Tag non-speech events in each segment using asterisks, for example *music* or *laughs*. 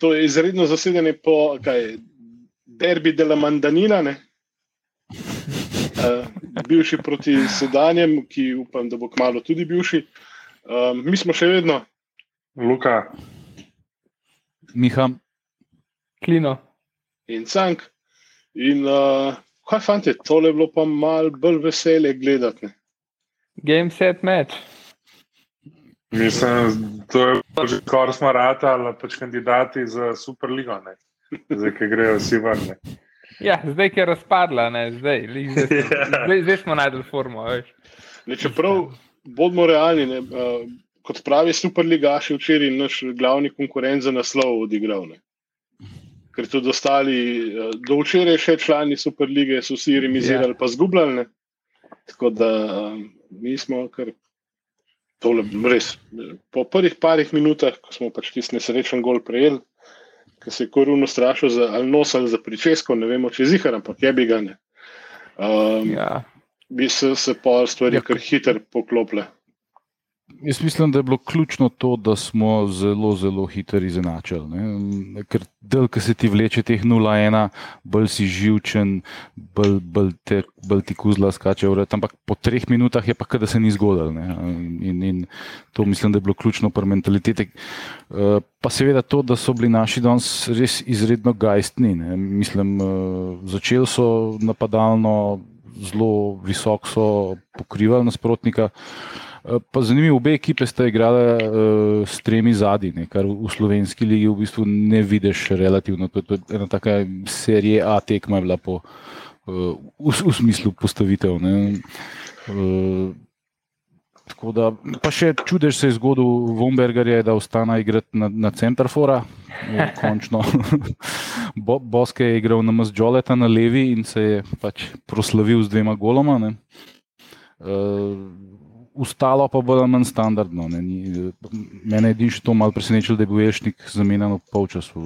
to je izredno zasedanje po kaj, derbi de la Mandanina, ne? Uh, *laughs* bivši proti sedanjem, ki upam, da bo kmalo tudi bivši. Uh, mi smo še vedno. Luka. Miha. Klino. In Cank. In uh, kaj fanti, tole je bilo pa mal bolj veselje gledati. Game set match. Mislim, to je že skoraj smo ratali, pač kandidati za Superligo, ne? zdaj, ki grejo vsi ven. ne. Ja, zdaj, ki je razpadla, ne, zdaj, lih, zdaj, smo, *laughs* Ja. zdaj, zdaj smo najdel formo. Veš. Ne, čeprav bodimo realni, ne, uh, kot pravi Superligaš, je včeraj naš glavni konkurent za naslov odigral. Ne. Ker tudi ostali, uh, do včeraj še člani Superlige so vsi remisirali, ja. pa zgubljali. Ne. Tako da uh, mi smo kar tole, res. Po prvih parih minutah, ko smo pač tisti nesrečen gol prejeli, ki se je koruno strašil za ali nos ali za pričesko, ne vemo, če je zihar, ampak je bi ga ne. Um, Ja. bi se, se pol stvari Ja. kar hitro poklopile. Jaz mislim, da je bilo ključno to, da smo zelo, zelo hitro izenačili. ne. Ker del, ki se ti vleče teh 0-1, bolj si živčen, bolj, bolj, te, bolj ti kuzla skače v red. Ampak po treh minutah je pa, da se ni zgodilo. ne. In, in to mislim, da je bilo ključno pri mentaliteti. Eh, Pa seveda to, da so bili naši danes res izredno gajstni. ne. Mislim, eh, začeli so napadalno, zelo visoko so pokrivali nasprotnika. Eh, Pa zanimivo, obe ekipe sta igrali uh, s tremi zadnji, ne, kar v slovenski ligi v bistvu ne vidiš relativno. To, to je ena taka serija A tekma je bila po, uh, v, v smislu postavitev. Ne. Uh, tako da, pa še čudež se je zgodil Vombergarja, da ostane igrati na, na centrafora. Končno. *laughs* Bo, Boske je igral na Mazđoleta na levi in se je pač proslavil z dvema goloma. ne. Uh, Ustalo pa bo manj standardno. Ne. Ni, mene je edino to malo presenečilo, da je bil Ješnik zamenjan v polčasu.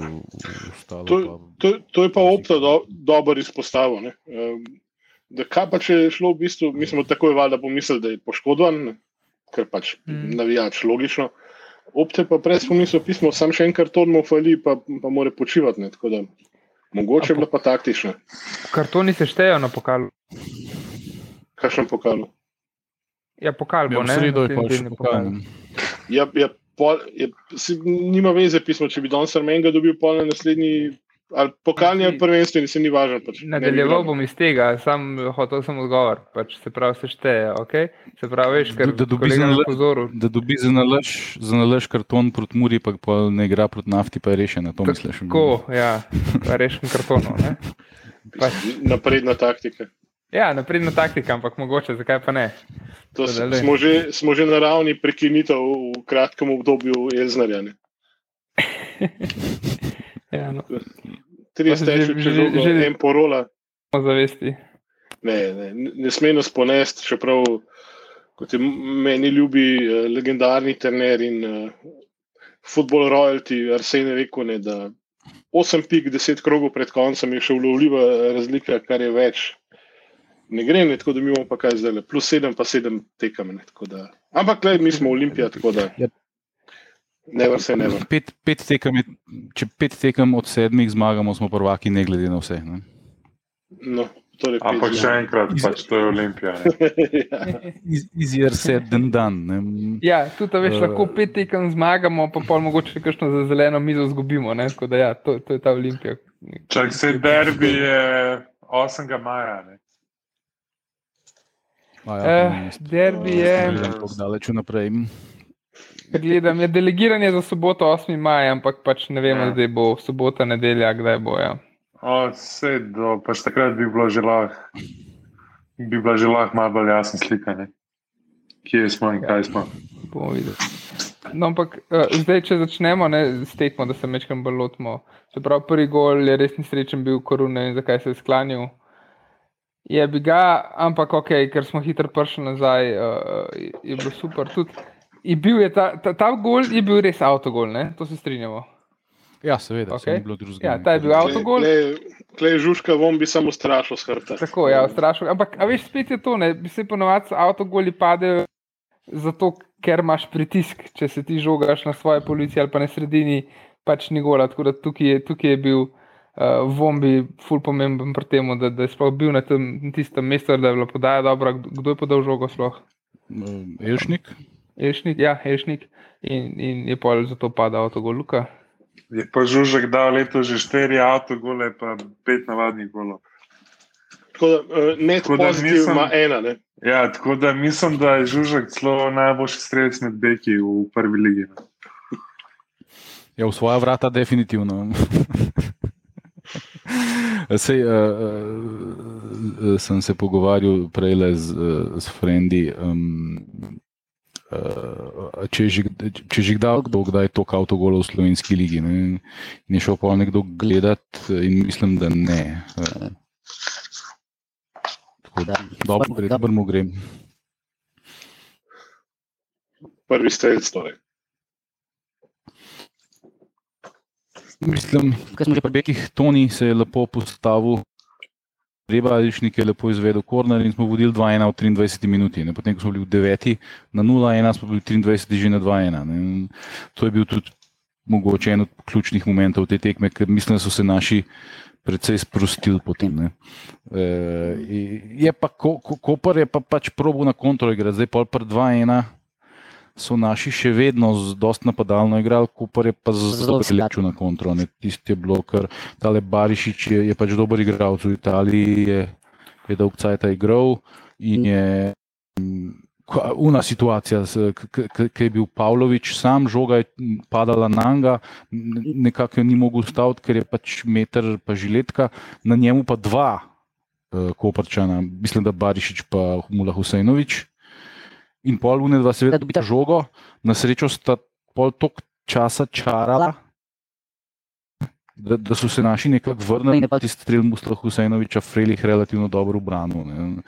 Ustalo, To, pa, to, to je pa opta do, dobro izpostavil. ne. Um, Da kaj pa če je šlo v bistvu, mi smo takoj valjda pomislili, da je poškodovan, ne, ker pač Mm. navijač, logično. Opte pa prej smo mislili, pismo, sam še enkrat to mu fali, pa, pa mora počivati. Ne, tako da mogoče je bila pa taktična. Kartoni se štejejo na pokalu. Kakšen pokal? Ja, pokal ja, bo, v ne? sredo je pa še pokal. ne. Ja, ja, pol, je, si, nima veze, pismo, če bi danes Armenga dobil pol na naslednji. Ali pokalni ali prvenstveni, se ni važno. Pač, Nadaljeval bilo. bom iz tega, sam hotel sem odgovor, pač se pravi, se šteje. Okay? Se pravi, veš, ker Da dobi kolega za na nalaž- pozoru. Da dobi za nalaž, za nalaž karton proti Muri, pa, pa ne igra proti nafti, pa je rešen. To misliš? Tako, ja, rešim kartonov. ne. pač. Napredna taktika. Ja, napredna taktika, ampak mogoče, zakaj pa ne? To s- Nadaljuj. smo že, smo že na ravni prekinitev v kratkem obdobju Elznarja. *laughs* Ja, no, Tri Pa se steče, že- če že- en porola. zavesti. Ne, ne, ne sme nas ponesti, čeprav kot je meni ljubi uh, legendarni trener in uh, football royalty Arsen je rekel, ne, da 8 pik, 10 krogov pred koncem je še ulovljiva razlika, kar je več. Ne gre, ne, tako da mi bomo pa kaj zdaj, plus 7, pa 7 tekam. Ne, tako da. Ampak, gled, mi smo Olimpija, tako da. Ja. Never se never. Pet, pet tekem je, če pet tekem od sedmih zmagamo, smo prvaki, ne glede na vse. Ne? No, torej Ampak še enkrat, pač to je Olimpija. ne. *laughs* ja. Easier said than done. Ne? Ja, tudi veš, Eh. lahko pet tekem zmagamo, pa pol mogoče kakšno za zeleno mizo izgubimo. ne, Tako da ja, to, to je ta Olimpija. Čak se derbi je 8. maja. Ne? A pa ne, derbi je, daleč naprej. gledam, je delegiranje za soboto 8. maj, ampak pač ne vemo, Ja. zdaj bo sobota, nedelja, kdaj bo. Ja. O, vse do, pač takrat bi bilo že lahko, bi bila že lahko malo bolj jasna slika, ne? kje smo in kaj smo. Bomo videli. No, ampak uh, zdaj, če začnemo ne, s tekmo, da se mečkam bolj lotimo. Se pravi, prvi gol je res nesrečen bil korune in zakaj se je sklanil. Je bi ga, ampak ok, ker smo hitro prišli nazaj, uh, je, bilo super. Tudi, je bil je ta, ta, ta gol je bil res avtogol, ne? to se strinjamo. Ja, seveda, okay. ni bilo drugega. Ja, ta je bil avtogol. Klej žužka, bom bi samo strašil s hrbta. Tako, ja, strašno. Ampak, a veš, spet je to, ne, bi se ponovadi avtogoli padejo zato, ker imaš pritisk, če se ti žogaš na svoje policije ali pa na sredini, pač ni gola. Tako da tukaj je, tukaj je bil uh, Vombi ful pomemben pri tem, da, da je sploh bil na, tem, tistem mestu, da je bila podaja dobra. Kdo je podal žogo sploh? Elšnik. Elšnik, ja, Elšnik. In, in je pa zato padal to goluka. Je pa Žužek dal leto že štiri avtogole, pa pet navadnih golov. Tako da uh, net Tako da pozitiv nisem- ena. Ne? Ja, tako da mislim, da je Žužek celo najboljši strelec med beki v prvi ligi. no. Ja, v svoja vrata, definitivno. *laughs* Sej, uh, uh, sem se pogovarjal prej z, uh, s Frendi. Um, uh, če, že, če že kdaj, kdo kdaj to avtogolo v slovenski ligi. Ne, in je šel pa nekdo gledat, in mislim, da ne. Uh, tako da, dobro, gre, dobro mu gre. Prvi strelec. Torej. Mislim, da smo že pri Bekih, Toni se je lepo postavil, Reba Ališnik je lepo izvedel korner in smo vodili 2-1 v 23 minuti. Ne. Potem, ko smo bili v 9 na 0-1, smo bili v 23 že na 2-1. ne. In To je bil tudi mogoče en od ključnih momentov te tekme, ker mislim, da so se naši precej sprostili potem. Ne. E, je pa Ko- Ko- Koper je pa pač probo na kontro igrati, zdaj pred 2-1 so naši še vedno z dost napadalno igrali, Koper je pa zelo lepo na kontro. Ne. Tisti je bilo, ker tale Barišič je, je pač dober igralec v Italiji, je, je dolg cajt igral in je. mm, ko- Una situacija, ki je bil Pavlović, sam žoga je padala na njega, nekako jo ni mogel ustaviti, ker je pač meter, pa žiletka, na njemu pa dva uh, koprčana, mislim, da Barišič pa Mula Husajnovič. In pol une dva seveda dobita žogo, na srečo sta pol tok časa čarala. Da, da so se naši nekako vrnili, in pa ti strel Musla Husajnoviča, Frelih relativno dobro ubranil. ne.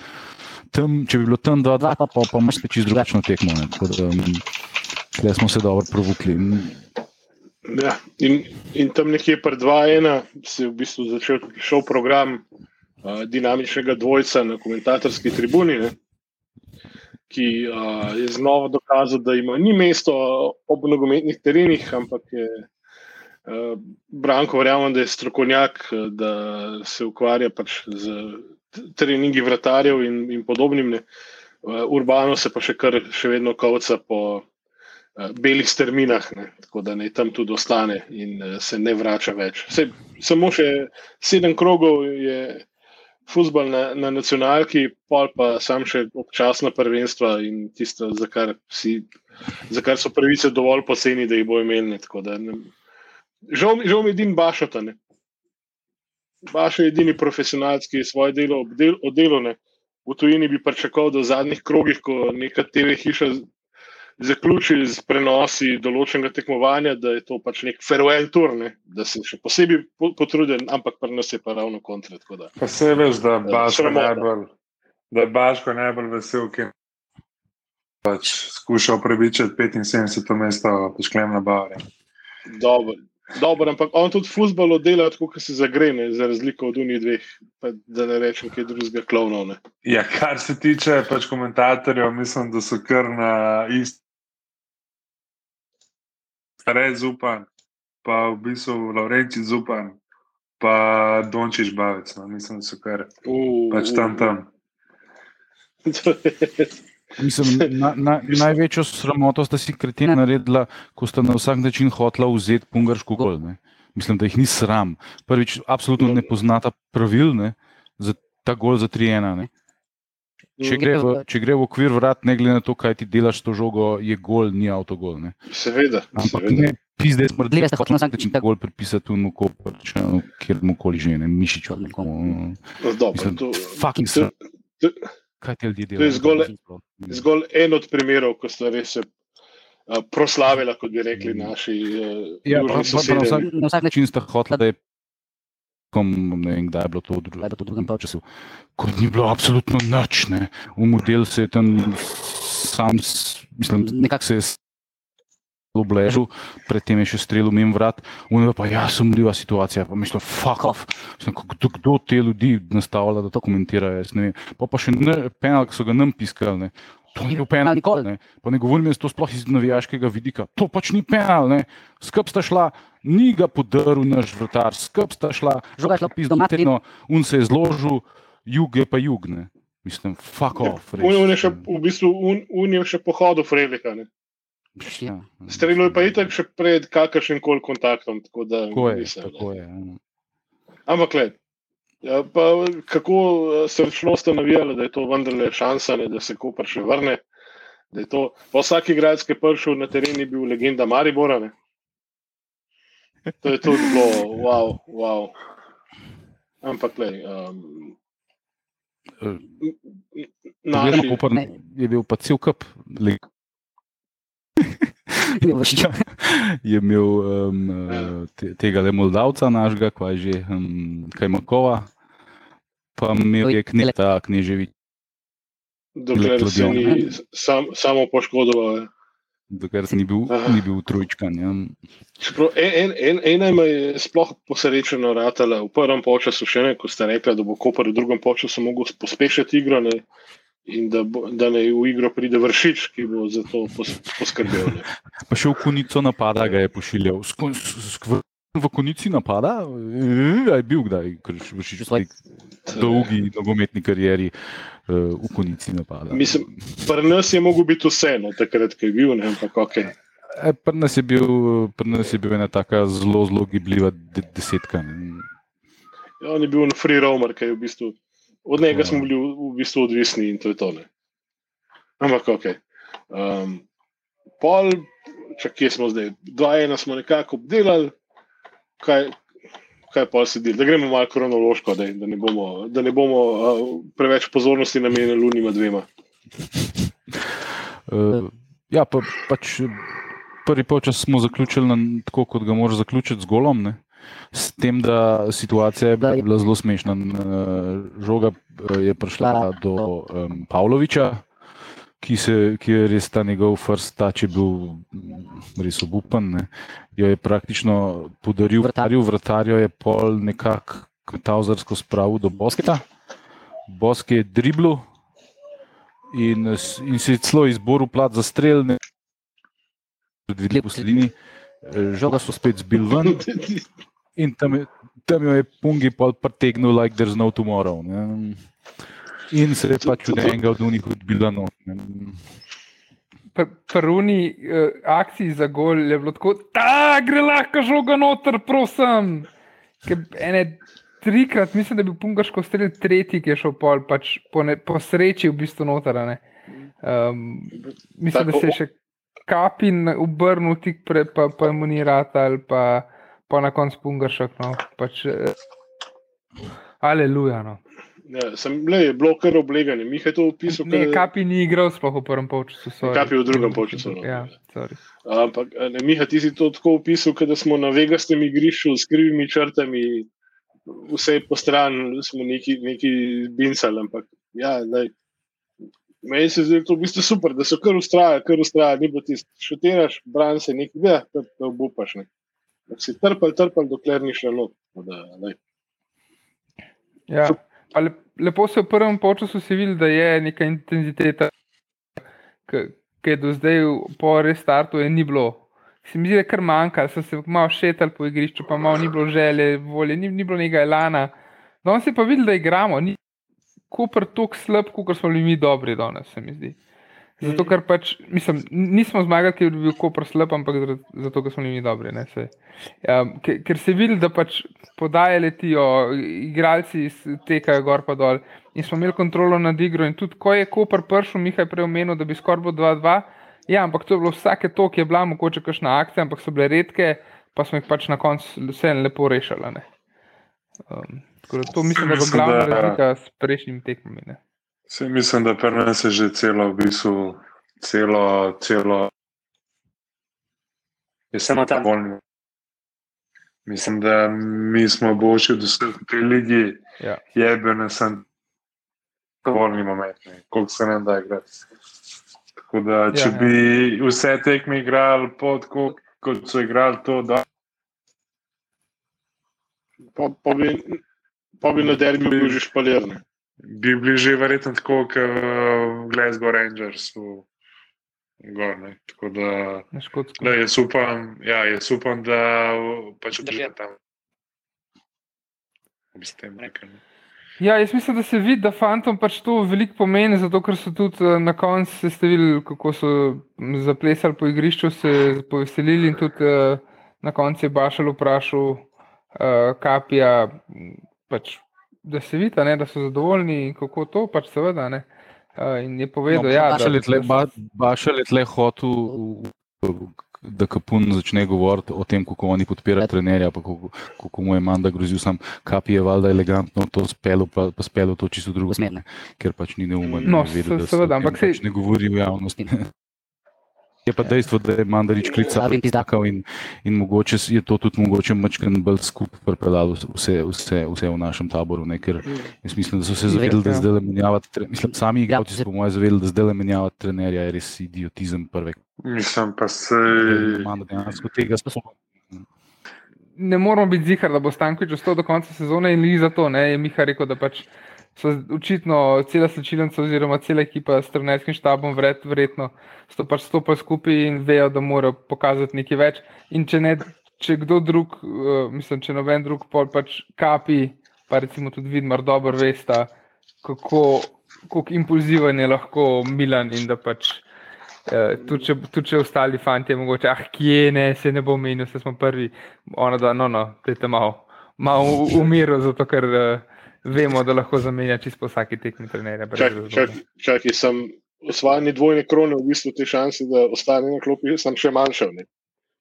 Tam, če bi bilo tam 2-2, pa, pa, pa imaš spet čisto drugačno tekmo. ne. Tako da, um, smo se dobro provukli. Ja, in, in tam nekje pred 2-1 se je v bistvu začel šov program uh, dinamičnega dvojca na komentatorski tribuni, ne, ki uh, je znova dokazal, da ima ni mesto ob nogometnih terenih, ampak je uh, Branko verjamem, da je strokovnjak, da se ukvarja pač z treningi vratarjev in, in podobnim. Ne. Uh, Urbano se pa še kar še vedno kavca po eh, belih strminah, ne, tako da naj tam tudi ostane in eh, se ne vrača več. Sej, samo še sedem krogov je futbol na, na nacionalki, pol pa sam še občasna prvenstva in tisto, za kar, si, za kar so pravice dovolj poceni, da jih bo imeli. da ne- Žal, žal mi je edini Bašota. ne. Baš je edini profesionalc, ki je svoje delo obdel, oddelal. V tujini bi pričakoval, da v zadnjih krogih, ko neka TV hiša z- zaključi z prenosi določenega tekmovanja, da je to pač nek farewell tour, ne? da se še posebej po- potruden, ampak pri nas je pa ravno kontra. da. Pa se veš, da je Baško sramota. najbolj, da je Baško najbolj vesel, ki pač skuša upravičiti 75. mesto po šklemna bavara. Dobro. Dobro, ampak on tudi futbol oddela tako, kot se zagrene, za razliko od unih dveh, pa da ne rečem, kaj drugega klovnov. ne. Ja, kar se tiče pač komentatorjev, mislim, da so kar na isti. Red Zupan, pa v bistvu Laurenci Zupan, pa Dončiš Bavec. No. Mislim, da so kar Uh, pač tam tam. Mislim, na, na, največjo sramoto sta si kretina naredila, ko sta na vsak način hotela vzeti pungarsko gol. Ne. Mislim, da jih ni sram. Prvič, absolutno ne poznata pravil ne, za ta gol za 3-1. Če gre, v, če gre v okvir vrat, ne glede na to, kaj ti delaš s to žogo, je gol, ni avtogol. Ne. Seveda, Ampak seveda. ne, pizde, smrdljive ste hoteli na vsak način ta gol pripisati v Nukoprčanu, kjer mu koli že, ne, Mišiču. No, to, fucking to, Kaj ti ljudje To je delajo? zgolj- zgolj en od primerov, ko sta res se uh, proslavila, kot bi rekli naši uh, Ja, pa, pa, pa na, vsak, na vsak način sta hotela, da je. Kom, ne vem, kdaj je bilo to v dru- v drugem času. Kot ni bilo absolutno nič, ne. v model se je tam sam, mislim, nekako se je obležal, predtem je še strelil mimo vrat, unaj pa ja, sumljiva situacija, pa mislim, fuck off. Mislim, kdo, kdo te ljudi nastavlja, da to komentirajo, jaz ne vem. Pa, pa še penal, ki so ga nam piskali, ne. To ni bil penal nikoli. Ne. Pa ne govorim jaz to sploh iz navijaškega vidika. To pač ni penal. Ne. Skrb sta šla, ni ga podaril naš vrtar, skrb sta šla, žoga je šla pizdo materno, un se je zložil, jug je pa jug. Ne. Mislim, fuck off. res. Un je še, v bistvu, un, un je še pohodil Frelika. Ne. Ja, Streljal je pa itak še pred kakršnim koli kontaktom. Tako da, Tako je, mislim, tako je. ja. Ampak, le, ja, pa, kako srčno ste navijali, da je to vendarle šansa, ne, da se Koper še vrne. da je To, pa vsak igralec, ki je prišel na teren, je bil legenda Maribora. Ne. To je tudi bilo, wow, wow. Ampak, le, um, naši, Gledamo, Koper je bil pa cel kup. le- *laughs* je imel um, te, tega le Moldavca, našega, kaj že, um, Kajmakova, pa imel je kneta, Kneževič, dokler se ni sam, samo poškodoval. je. dokler ni bil, Aha. ni bil trojčkan. Ja. Čeprav en, en, en, ena me je sploh posrečeno ratala v prvem času, še ne, ko ste rekli, da bo Koper v drugem času mogel pospešiti igro ne, in da, bo, da ne v igro pride vršič, ki bo za to pos, poskrbel. Ne. Pa še v konico napada ga je pošiljal. Sk- s- sk- V konici napada, Eh, je bil kdaj, ker še vršiš v tej dolgi nogometni karieri uh, v konici napada. Mislim, pri nas je mogel biti vseeno, takrat, ko je bil, ne, ampak ok. E, pri, nas je bil, pri nas je bil ena taka zelo, zelo gibljiva de, desetka. ne. Ja, on je bil na free roamer, ki je v bistvu, od njega Ja. smo bili v, v bistvu odvisni in to je to. Ne. Ampak ok. Um, pol, čak, kje smo zdaj? Dva ena smo nekako obdelali, kaj, kaj pa se dela. Da gremo malo kronološko, da, da ne bomo, da ne bomo uh, preveč pozornosti namenili lunima dvema. Uh, ja, pa, pač prvi polčas smo zaključili na, tako, kot ga moraš zaključiti z golom. Ne? S tem, da situacija je bila, bila zelo smešna. N- Žoga eh, je prišla do um, Pavloviča, ki, se, ki je res ta njegov first touch je bil res obupen. Ne? Jo je praktično podaril vrtarju, vrtarjo je pol nekako metavzarsko spravil do Bosketa. Bosk je driblu in, in si je celo izboril plat za strel, ne predvideli po sredini, eh, žoga so spet zbil ven in tam, je, tam jo je Pungi pol pretegnil, like there's no tomorrow. Ne. In se je pač od enega od njih odbila not. Ne. Prvi uh, akciji za gol je bilo tako, da gre lahko žoga noter, prosim. Ker Ene trikrat, mislim, da bil Pungaško strel tretji, ki je šel pol, pač po, ne, po sreči v bistvu noter. Um, mislim, da Tako, se je še kapin obrnil tik pred, pa, pa mu ni rata ali pa, pa na koncu Pungašek. No. Pač, uh, aleluja. No. Ja, sem, le, je bilo kar obleganje. Miha je to opisal, Ne, kot kapi ni igral sploh v prvem polčasu. sorry. Kapi v drugem polčasu, no. Ja, sorry. Ampak, ne, Miha, ti si to tako opisal, da smo na vegastem igrišču s krivimi črtami, vse po stran smo neki, neki bincali. Ampak, ja, lej, meni se zdi to v bistvu super, da so kar ustraja, kar ustraja, ni bilo tisto, šutiraš, bran se nekaj, da te obupaš. Ne. Ampak Si trpel, trpel, dokler ni šlo. da, lej. Ja. pa le- Lepo se v prvem času videl, da je neka intenziteta, ki je do zdaj po restartu je ni bilo. Se mi zdi, da je kar manjka, so se malo šetali po igrišču, pa malo ni bilo želje, volje, ni, ni bilo nekaj elana. Danes je pa videl, da igramo, ni Koper tako slab, kot smo bili mi dobri danes, se mi zdi. Zato, ker pač, mislim, nismo zmagali, ker bi bil Koper slab, ampak zato, ker smo bili dobri. Ne, saj. um, ker, ker se vidi, da pač podaje letijo, igralci tekajo gor pa dol. In smo imeli kontrolo nad igro. In tudi, ko je Koper prišel, Mihaj prej omenil, da bi skoraj bilo 2-2. Ja, ampak to je bilo vsake to, ki je bila mogoče kakšna akcija, ampak so bile redke, pa smo jih pač na koncu vseeno lepo rešili. Um, to mislim, da je bila glavna razlika s prejšnjimi tekmami. ne. Se, mislim, da pri nas je že celo, v bistvu, celo, celo. Je samo ta bolj. Mislim, da mi smo boljši od vseh tej ligi, Ja. jebene sem dovoljni moment, koliko se ne da igrati. Tako da, če Ja, ja. bi vse tekme igrali pod, kot, kot so igrali to, da Pa, pa, bi, pa bi na derbiju bil že špalir. Bi bili že verjetno tako, kot v Glasgow Rangers. V, Gor, ne. Tako da, da jaz upam, ja, jaz upam, da pač odide tam. Tem rekel. ne. Ja, jaz mislim, da se vidi, da fantom pač to veliko pomeni, zato ker so tudi eh, na koncu se ste videli, kako so zaplesali po igrišču, se poveselili in tudi eh, na koncu je Bašal vprašal uh, Kapija, pač, da se vidi, a ne, da so zadovoljni in kako to, pač seveda. Ne. Uh, in je povedal, No, ja, da, je tle- da Ba- so- Bašal je tle hotel, da Kapun začne govoriti o tem, kako oni podpirajo trenerja, pa kako, kako mu je Manda grozil, sam Kapi je valjda elegantno to spelo, pa, pa spelo to čisto drugo smer, ne, ker pač ni neumen. No, vedel, se- da se seveda, ampak sej- pač ne govori v javnosti. Je pa dejstvo, da je Mandarič klical Slabim pizdakal in, in mogoče je to tudi mogoče mačken bolj skupaj pripeljalo vse, vse, vse v našem taboru, ne, ker jaz mislim, da so se zavedali, da Ja. zdaj menjavati, tre- mislim, sami igralci Ja, so po mojem zavedali, da zdaj menjavati trenerja je res idiotizem prve. Mislim pa se. Manda dejansko tega sposoben. ne moramo biti zihar, da bo Stankovič ostal do konca sezone in ni za to. Ne, je Miha rekel, da pač so očitno cela slčilnica oziroma cela ekipa s trenerskim štabom vred, verjetno so pač stopili skupaj in vejo, da morajo pokazati nekaj več. In če ne, če kdo drug, uh, mislim, če noben drug pol pač kapi, pa recimo tudi Vidmar dobro vesta, kako, kako impulziven je lahko Milan in da pač Uh, tudi, če, tudi če ostali fanti, mogoče, ah, kje ne, se ne bo menil, se smo prvi, ono da, no, no, dajte malo, malo v- v miru, zato ker uh, vemo, da lahko zamenja čisto vsaki tekmi trenerja. brez Čak, čak, čakaj, sem osvajanje dvojne krone, v bistvu te šanse, da ostane na klopi, sem še manjšal. Ne?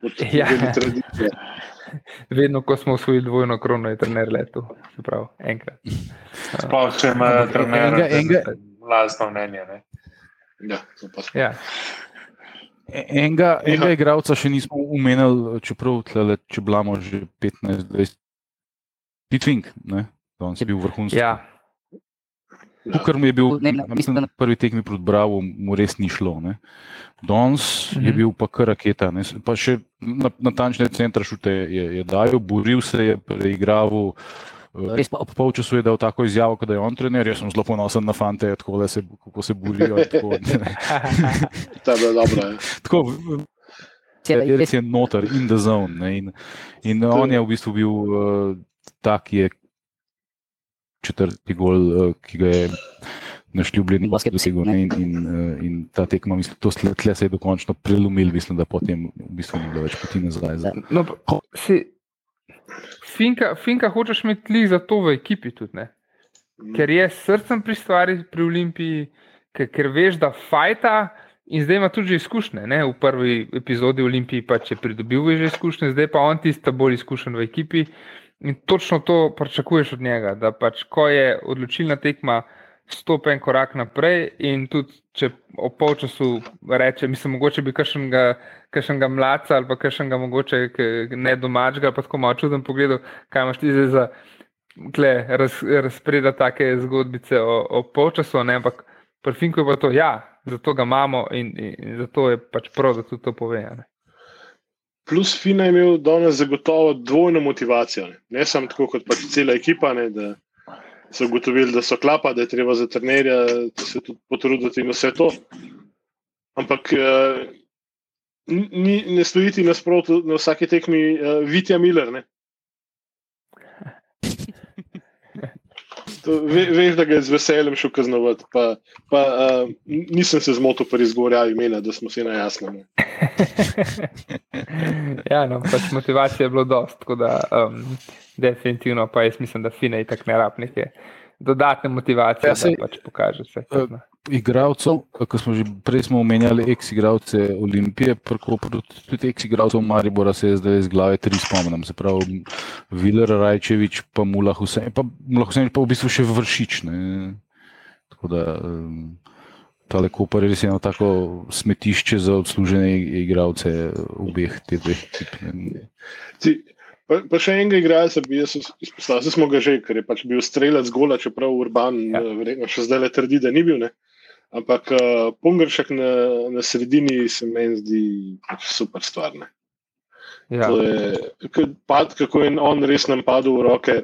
*laughs* Ja. *laughs* Vedno, ko smo osvojili dvojno krono, je trener letel, se pravi, enkrat. Sploh, če ima Ampak trener enega- enega- lastno mnenje. Ne? Ja, to pa smo. Ja. E- Enega, enega igralca še nismo umenili, čeprav tlele, če blamo že 15-20. Pitvink, ne? Danes je bil vrhunski. ja, To, kar mu je bil Ne, ne, mislim, na prvi tekmi proti Bravo, mu res ni šlo. ne. Danes je Mhm. bil pa kar raketa. Ne. Pa še na, natančne centra šute je, je dajal, boril se je, preigraval. eh, Res pa- Ob polčasu je dal tako izjavo, da je on trener. Jaz sem zelo ponosen na fante, tako, da se, kako se borijo. Tako. *laughs* Ta je bila dobra. Ja. tako je res je noter, in the zone. Ne. In, in on je v bistvu bil uh, tak, ki je četrti gol, uh, ki ga je naš ljubljeni Basket dosegel. ne, In, in, uh, in ta tekma, mislim, to sle- tle se je dokončno prelomil, mislim, da potem v bistvu ni bilo več poti nazaj. Za, no, pa, si, finka, finka hočeš imeti lih za to v ekipi tudi, ne? ker je srcem pri stvari pri Olimpiji, ker, ker veš, da fajta. In zdaj ima tudi že izkušnje. Ne? V prvi epizodi Olimpiji pač je pridobil že izkušnje, zdaj pa on tisti bolj izkušen v ekipi. In točno to pričakuješ od njega, da pač, ko je odločilna tekma, stopi en korak naprej. In tudi, če ob polčasu reče, mislim, mogoče bi kakšnega mladca ali pa kakšnega mogoče ne domačega, pa tako malo čuden pogled, kaj imaš ti zdaj za raz, razpreda take zgodbice o, o polčasu, ne? ampak pri Finku je pa to, ja, zato ga imamo in, in, in zato je pač prav, da tudi to pove. Plus Fina je imel danes zagotovo dvojno motivacijo. Ne, ne samo tako kot pač cela ekipa, ne, da so ugotovili, da so klapa, da je treba za trenerja se tudi potruditi in vse to. Ampak eh, ni, ne stojiti nasprotno na vsaki tekmi uh, Vitja Miller. Ne. To, ve, veš, da ga je z veseljem šel kaznovati. Pa, pa, uh, nisem se zmotil pri izgovorjavi imena, da smo si na jasnem. *laughs* ja, no, pač motivacije je bilo dost, tako da um, definitivno pa jaz mislim, da Fina je tako ne rab neke dodatne motivacije, Ja, ja, saj- da pač pokaže vse. Eh, Igravcev, kot smo že prej smo omenjali, ex-igravce Olimpije, tudi ex-igravcev Maribora se je zdaj iz glave tri spomnim. Se pravi, Viler, Rajčevič, pa Mula Husein, pa Mula Husein pa v bistvu še vršič. Ne. Tako da tale Koper je res eno tako smetišče za odslužene igravce obeh teh dveh ekip. pa, pa še enega igralca bi jaz izpostavil, smo ga že, ker je pač bil strelec gola, čeprav Urban Ja. ja. verjetno še zdaj le trdi, da ni bil. Ne? Ampak uh, Pungršek na, na sredini se meni zdi pač super stvar. Ne? Ja. To je, pad, kako je on res nam padel v roke.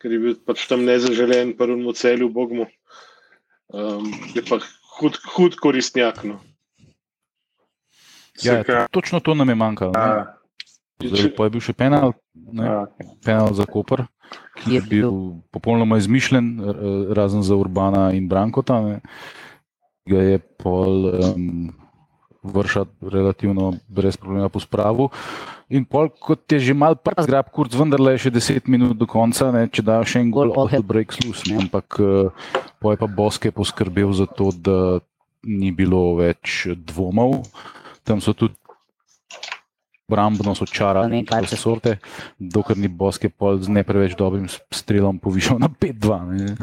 ker je bil pač tam nezaželen, prvemu celju, Bogmu. Um, je pa hud, hud koristnjak. No. Ja, Saj, točno to nam je manjkalo. Zdaj, pa je bil še penal, ne, penal za Koper, ki je bil popolnoma izmišljen, razen za Urbana in Brankota. Ne. Ga je pol um, vršat relativno brez problema pospravil. In pol, kot je že mal prvi zgrab, kurc, vendarle je še 10 minut do konca, ne, če dajo še en gol, od break loose. Ne, ampak uh, pol je pa Boske poskrbel za to, da ni bilo več dvomov. Tam so tudi obrambno so čarali, vse sorte, dokler ni Boske pol z ne preveč dobrim strelom povišal na 5-2. ne.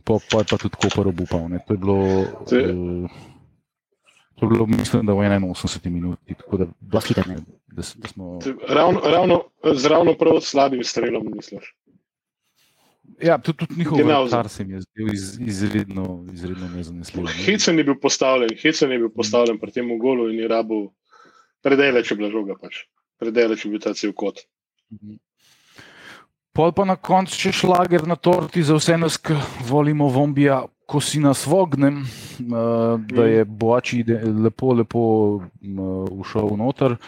Po, po je pa tudi Koper obupal. Ne. To je bilo. To je- Uh, To je bilo, mislim, da v 81 minuti. Tako da, da, da, s- da smo. Ravno, ravno, z ravno prav slabim strelom, misliš. Ja, tudi, tudi njihov kar se mi je zdel iz, izredno, izredno nezanesljiv. ne. Hecen je bil postavljen, Hecen je bil postavljen pri tem golu in je rabu predaleč je bila žoga. Pač. Predaleč je bil ta cel kot. Pol pa na koncu še šlager na torti za vse nas, ki volimo vombija, ko si nas vognem, uh, da je Boači ide- lepo, lepo ušel noter.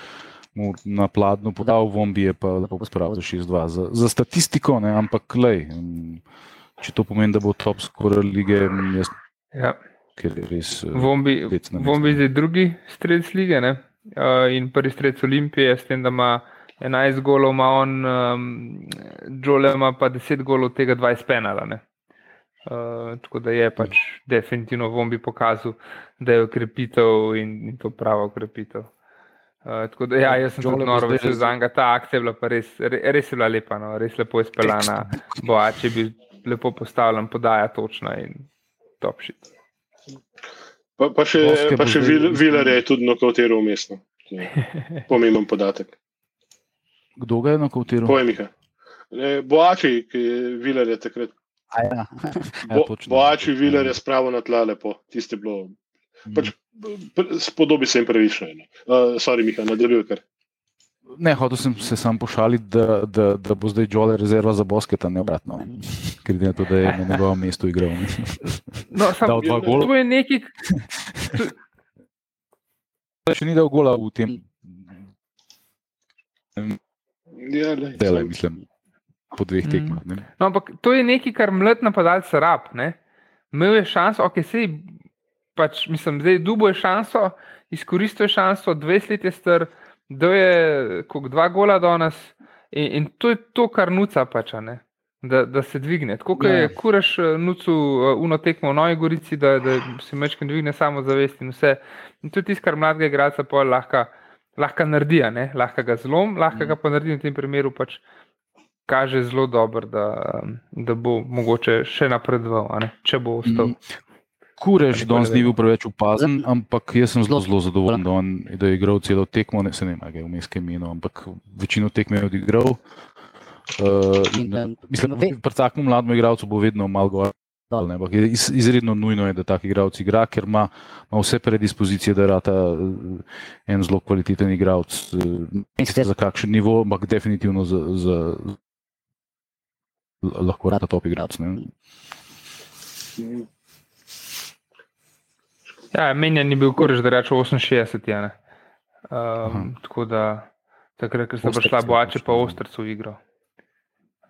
Mu na pladnju podal vombije, pa lepo pospravil za 6-2. Za, za statistiko, ne, ampak lej, um, če to pomeni, da bo top scorer lige, jaz, Ja. ker je res. Uh, Vombi. Vombi je drugi strelec lige ne? Uh, in prvi strelec Olimpije, s tem, da ima 11 golov, ima on, um, Džole ima pa 10 golov, tega 20 penala. Ne? Uh, tako da je pač definitivno Vombi pokazal, da je ukrepitev in, in to prava ukrepitev. Uh, tako da, ja, jaz sem bo noro vesel za njega. Ta akcija je bila pa res, re- res je bila lepa, no? res lepo izpeljana. Boač je bil lepo postavljen, podaja točna in top shit. Pa, pa še, Boske pa še Vil- Vilar je tudi nokautiral umestno. *laughs* Pomemben podatek. Kdo ga je nokautiral? Povej, Miha. Ne, Boači, ki je Vilar je takrat. Ja. Ja, Bo, točno. Boači Vilar je spravo na tla lepo. Tiste bilo. Pač, p- spodobi se jim pravično. no. Uh, sorry, Miha, nadaljuj kar. Ne, hotel sem se sam pošaliti, da, da, da bo zdaj Jole rezerva za Bosketa, ne obratno. Ker glede na to, da je na njegovem mestu igral. No, sam, Dal dva gola. to je nekaj, *laughs* Še ni dal gola v tem Ja, sam- mislim, po dveh Mm. tekmah. ne. no, ampak to je nekaj, kar mlad napadalec rab. Ne? Imel je šanso, ok, sej, pač, mislim, zdaj dubo je šanso, izkoristil je šanso, 20 let je star, da je kot dva gola danes in, in to je to, kar nuca pač. Da, da se dvigne. Tako kot Ja. je kuraš eh, nucu eh, uno tekmo v Novi Gorici, da, da se mečkaj dvigne samo zavest in vse. In to je tisto, kar mladega igralca pol lahko, lahko naredi, lahko ga zlom, lahko ga pa naredi v tem primeru pač kaže zelo dobro, da, da bo mogoče še napredoval, če bo ostal. Kurež danes ne ni bil preveč opazen, ampak jaz sem zelo, Zelo- zadovoljen, da, on, da je igral celo tekmo. Ne, se ne vem, ga je vmes kaj menil, ampak večino tekme je odigral. Uh, eh, mislim, ve- pri takem mlademu igralcu bo vedno malo gor. Ne, iz, izredno nujno je, da tak igralec igra, ker ima, ima vse predispozicije, da rata eh, en zelo kvaliteten igralec. eh, Ne vem, za kakšen nivo, ampak definitivno za, za, lahko rata top igralec. Ja, menjen je bil kuraž, da reče 68, ja. Um, tako da takrat, ko Ostrc prišla Boače, pa ja. Ostrc v igro.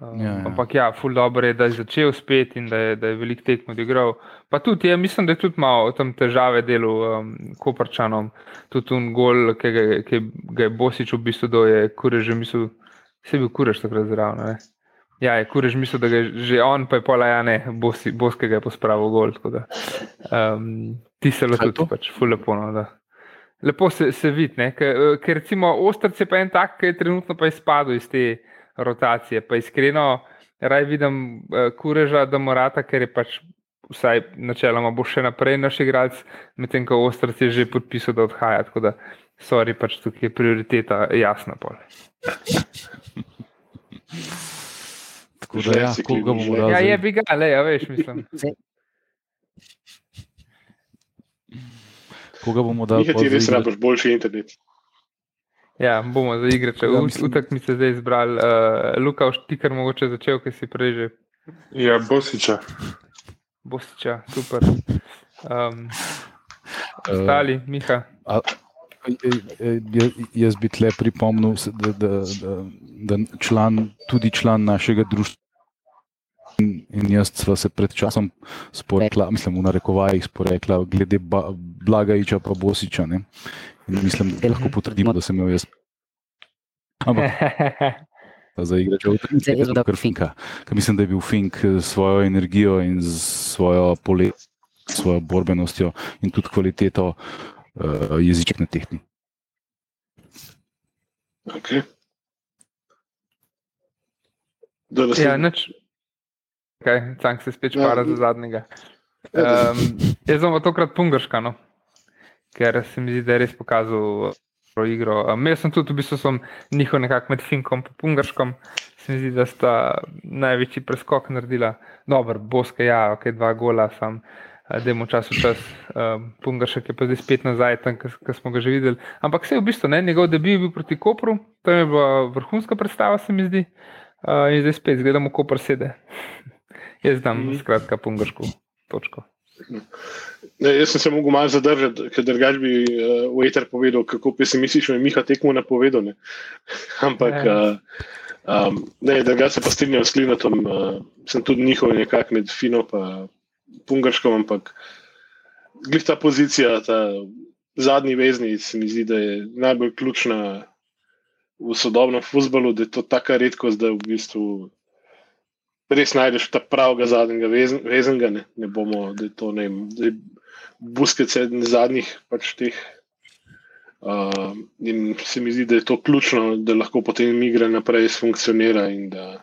Um, Ja, ja, ja. Ampak ja, ful dobro je, da je začel spet in da je, da je velik tekmo odigral. Pa tudi, ja, mislim, da je tudi malo tam težave delo um, Koprčanom. Tudi un gol, ki ga, ki ga je Bosič v bistvu do je kurež, že mislil, se je bil kurež takrat zraven. Ja, je kurež mislil, da je že on, pa je pola, ja ne, Bosi, Boskega je pospravil gol. da, Um, ti se lahko tudi pač, ful lepo. No, da. Lepo se, se vidi, ker, eh, ker recimo Ostrc je pa en tak, ki je trenutno pa izpadel iz te rotacije. Pa iskreno, raj vidim uh, kureža, da morata, ker je pač vsaj načeloma bo še naprej naš igralec, medtem ko Ostrc je že podpisal, da odhaja. Tako da, sorry, pač tukaj je prioriteta jasna. Pol. Tako da, ja, Žeci, koga bomo dali? Ja, je bi ga, le, ja, veš, mislim. Koga bomo dali? Pol ti res rabiš boljši internet. Ja, bomo za igre, če Ja, ja, utak mi se zdaj izbrali. Uh, Luka, ti kar mogoče začel, ker si prej že Ja, Bosiča. Bosiča, super. Um, ostali, Miha. A, e, jaz bi tle pripomnil, da, da, da, da član, tudi član našega društva. In in jaz sva se pred časom sporekla, mislim, v narekovajih sporekla, glede ba, Blagajča pa Bosiča. Ne? In mislim, da lahko potrdimo, da sem imel jaz. Ampak *laughs* za igrača v tem dal kar Finka. Ker mislim, da je bil Fink s svojo energijo in s svojo pole, svojo borbenostjo in tudi kvaliteto uh, jezične tehnike. Okay. Da, da ja, nič. Okay, Cank se spet Ja, para mm. za zadnjega. Ja, Um, jaz bom tokrat pungrška, no? ker se mi zdi, da je res pokazal dobro igro. Um, jaz sem tudi, v bistvu, sem njihov nekako med Finkom in Pungrškom. Se mi zdi, da sta največji preskok naredila. Dobro, Boske, ja, ok, dva gola, sam. Da je mu čas v čas, um, Pungršek je pa zdaj spet nazaj, tam, kar smo ga že videli. Ampak vse v bistvu, ne, njegov debi je bil proti Kopru, tam je bila vrhunska predstava, se mi zdi. Uh, in zdaj spet gledamo, Koper sede. Jaz dam, Mhm. skratka, Pungršku točko. Ne, jaz sem se mogel malo zadržati, ker drugač bi uh, v eter povedal, kako pesimistično je Miha tekmo napovedal. Ne. *laughs* Ampak Ja. uh, um, ne, drugač se pa strinjam s Klinatom, uh, sem tudi njihov nekako med Fino in Pungarškom, ampak glih ta pozicija, ta zadnji vezni, se mi zdi, da je najbolj ključna v sodobnem futbalu, da je to taka redkost, da v bistvu res najdeš ta pravega zadnjega vezen, vezenga. Ne, ne bomo, da je to ne vem, da je Buskec eden zadnjih pač teh. Uh, in se mi zdi, da je to ključno, da lahko potem igra naprej funkcionira in da,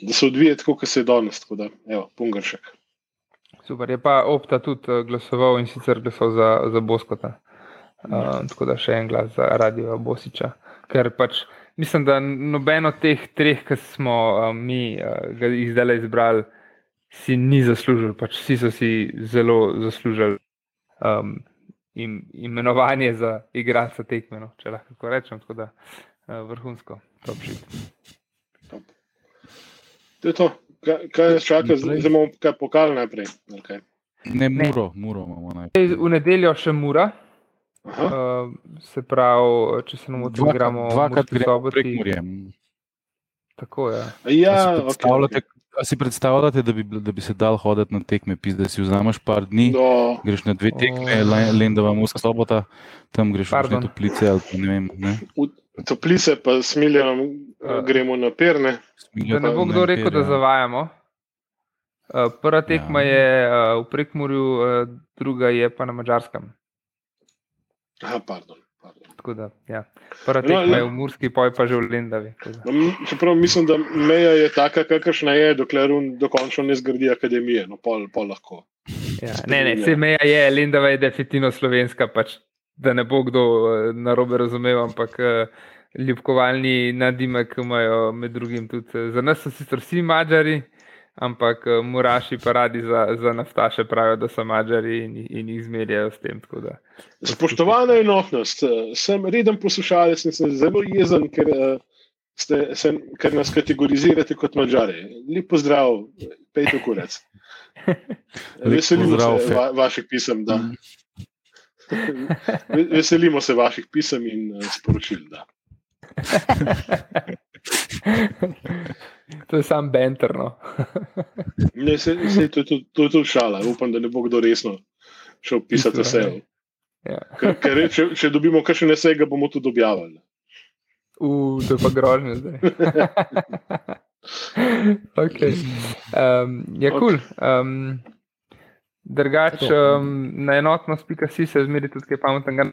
da se odvije tako, kot se je danes. Tako da, evo, pungršek. Super, je pa Opta tudi eh, glasoval in sicer glasoval za, za Boskota. Uh, tako da še en glas za Radio Bosiča. Ker pač mislim, da noben od teh treh, ki smo uh, mi uh, ga zdaj izbrali, si ni zaslužil. Pač vsi so si zelo zaslužili um, im, imenovanje za igralca tekme, no, če lahko rečem. Tako da uh, vrhunsko, top shit. To je to. Kaj, kaj nas čaka, zdaj bomo kaj pokali najprej. kaj? Ne, muro, muro imamo najprej. V nedeljo še mura. Aha, Uh, se pravi, če se motim, Dvakrat, gremo dvakrat gremo prek Murjem. Tako je. ja, A si okay, predstavljate, a si predstavljate da, bi, da bi se dal hoditi na tekme, pis, da si vzameš par dni, No, greš na dve tekme, oh. Lendava, Muska sobota, tam greš kakšne toplice ali pa ne vem. Ne, v toplice pa smiljanom A. gremo na perne. Da ne bo kdo rekel, da zavajamo. Uh, prva tekma Ja. je uh, v Prekmurju, uh, druga je pa na Mačarskem. Aha, pardon. pardon. Tako Da, ja. Prva No, tekma ja. je v Murski, poj pa že v Lendavi. No, Čeprav mislim, da meja je taka, kakršna je, dokler on dokončno ne zgradi akademije. No, pol, pol lahko. Ja, ne, ne, vse meja je, Lendava je definitivno slovenska, pač, da ne bo kdo uh, narobe razumel, ampak uh, ljubkovalni nadimek imajo med drugim tudi. Uh, za nas so sicer vsi mačari, ampak uh, muraši pa radi za, za naftaše pravijo, da so mačari in, in jih zmerjajo s tem. tako da. Spoštovana enotnost, eh, sem reden poslušalec in sem zelo jezen, ker, eh, ste, sem, ker nas kategorizirate kot mačare. Lep pozdrav, pejte kurec. *laughs* Veselimo pozdrav, se va, vaših pisem. Da. *laughs* Ve- Veselimo se vaših pisem in eh, sporočil. Da. *laughs* to je sam benterno. Ne, se, se, to, tudi- to je tudi šala. Upam, da ne bo kdo resno šel pisati vse. Ja. Ker, ker re- če, če dobimo kakšen esej, ga bomo tudi objavili. Uh, to je pa grožnje zdaj. *laughs* okay. um, je kul. Cool. Um, Drugač, um, na enotnost.si se zmeri tudi kaj pametnega.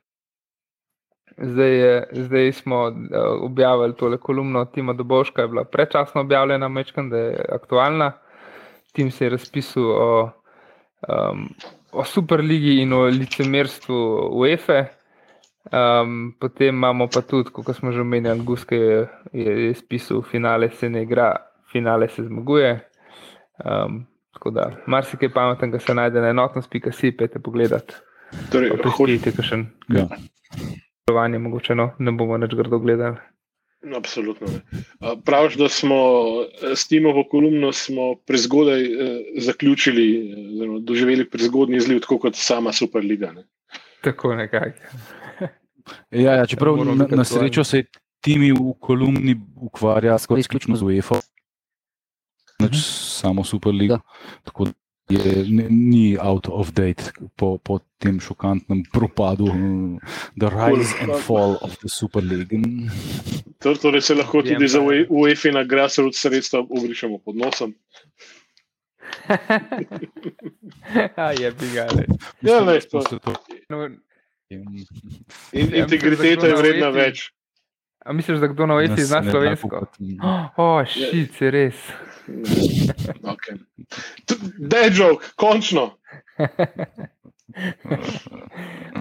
Zdaj, je, zdaj smo uh, objavili tole kolumno Tima Dobovška, je bila prečasno objavljena, mečkam, da je aktualna. Tim se je razpisal o, um, o Superligi in o licemerstvu UEFA. Um, potem imamo pa tudi, kot smo že omenjali, Guske je, je, je spisal, finale se ne igra, finale se zmaguje. Um, tako da, marsikaj pametnega se najde na enotnost.si, pete pogledat. Torej, Pa hoč, prispite, kakšen Ja. Delovanje, mogoče no, ne bomo več grdo gledali. Absolutno. ne. Praviš, da smo eh, s Timovo kolumno smo prezgodaj eh, zaključili, eh, oziroma doživeli prezgodni izliv, tako kot sama Superliga. Ne. Tako nekako. *laughs* Ja, ja, čeprav na, na srečo se timi v kolumni ukvarja skoraj izključno z UEFA, neč samo Superliga. Tako da je, ni- ni out of date po, po tem šokantnem propadu, mm, the rise and fall of the Super League. To- Torej se lahko tudi za je. UEFA na grassroots sredstva obrišemo pod nosom. *laughs* A je bigale. Ja, lej, to- No, In, Ja, integriteta je vredna več. a misliš, da kdo na UEFA zna slovensko? *gasps* O, šit, si res. Okay. Dead joke, končno.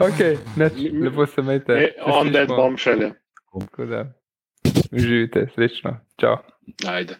Ok, neč, lepo se imejte. E, on slišimo. bombshell. je. Da, Uživite, srečno. Čau. Ajde.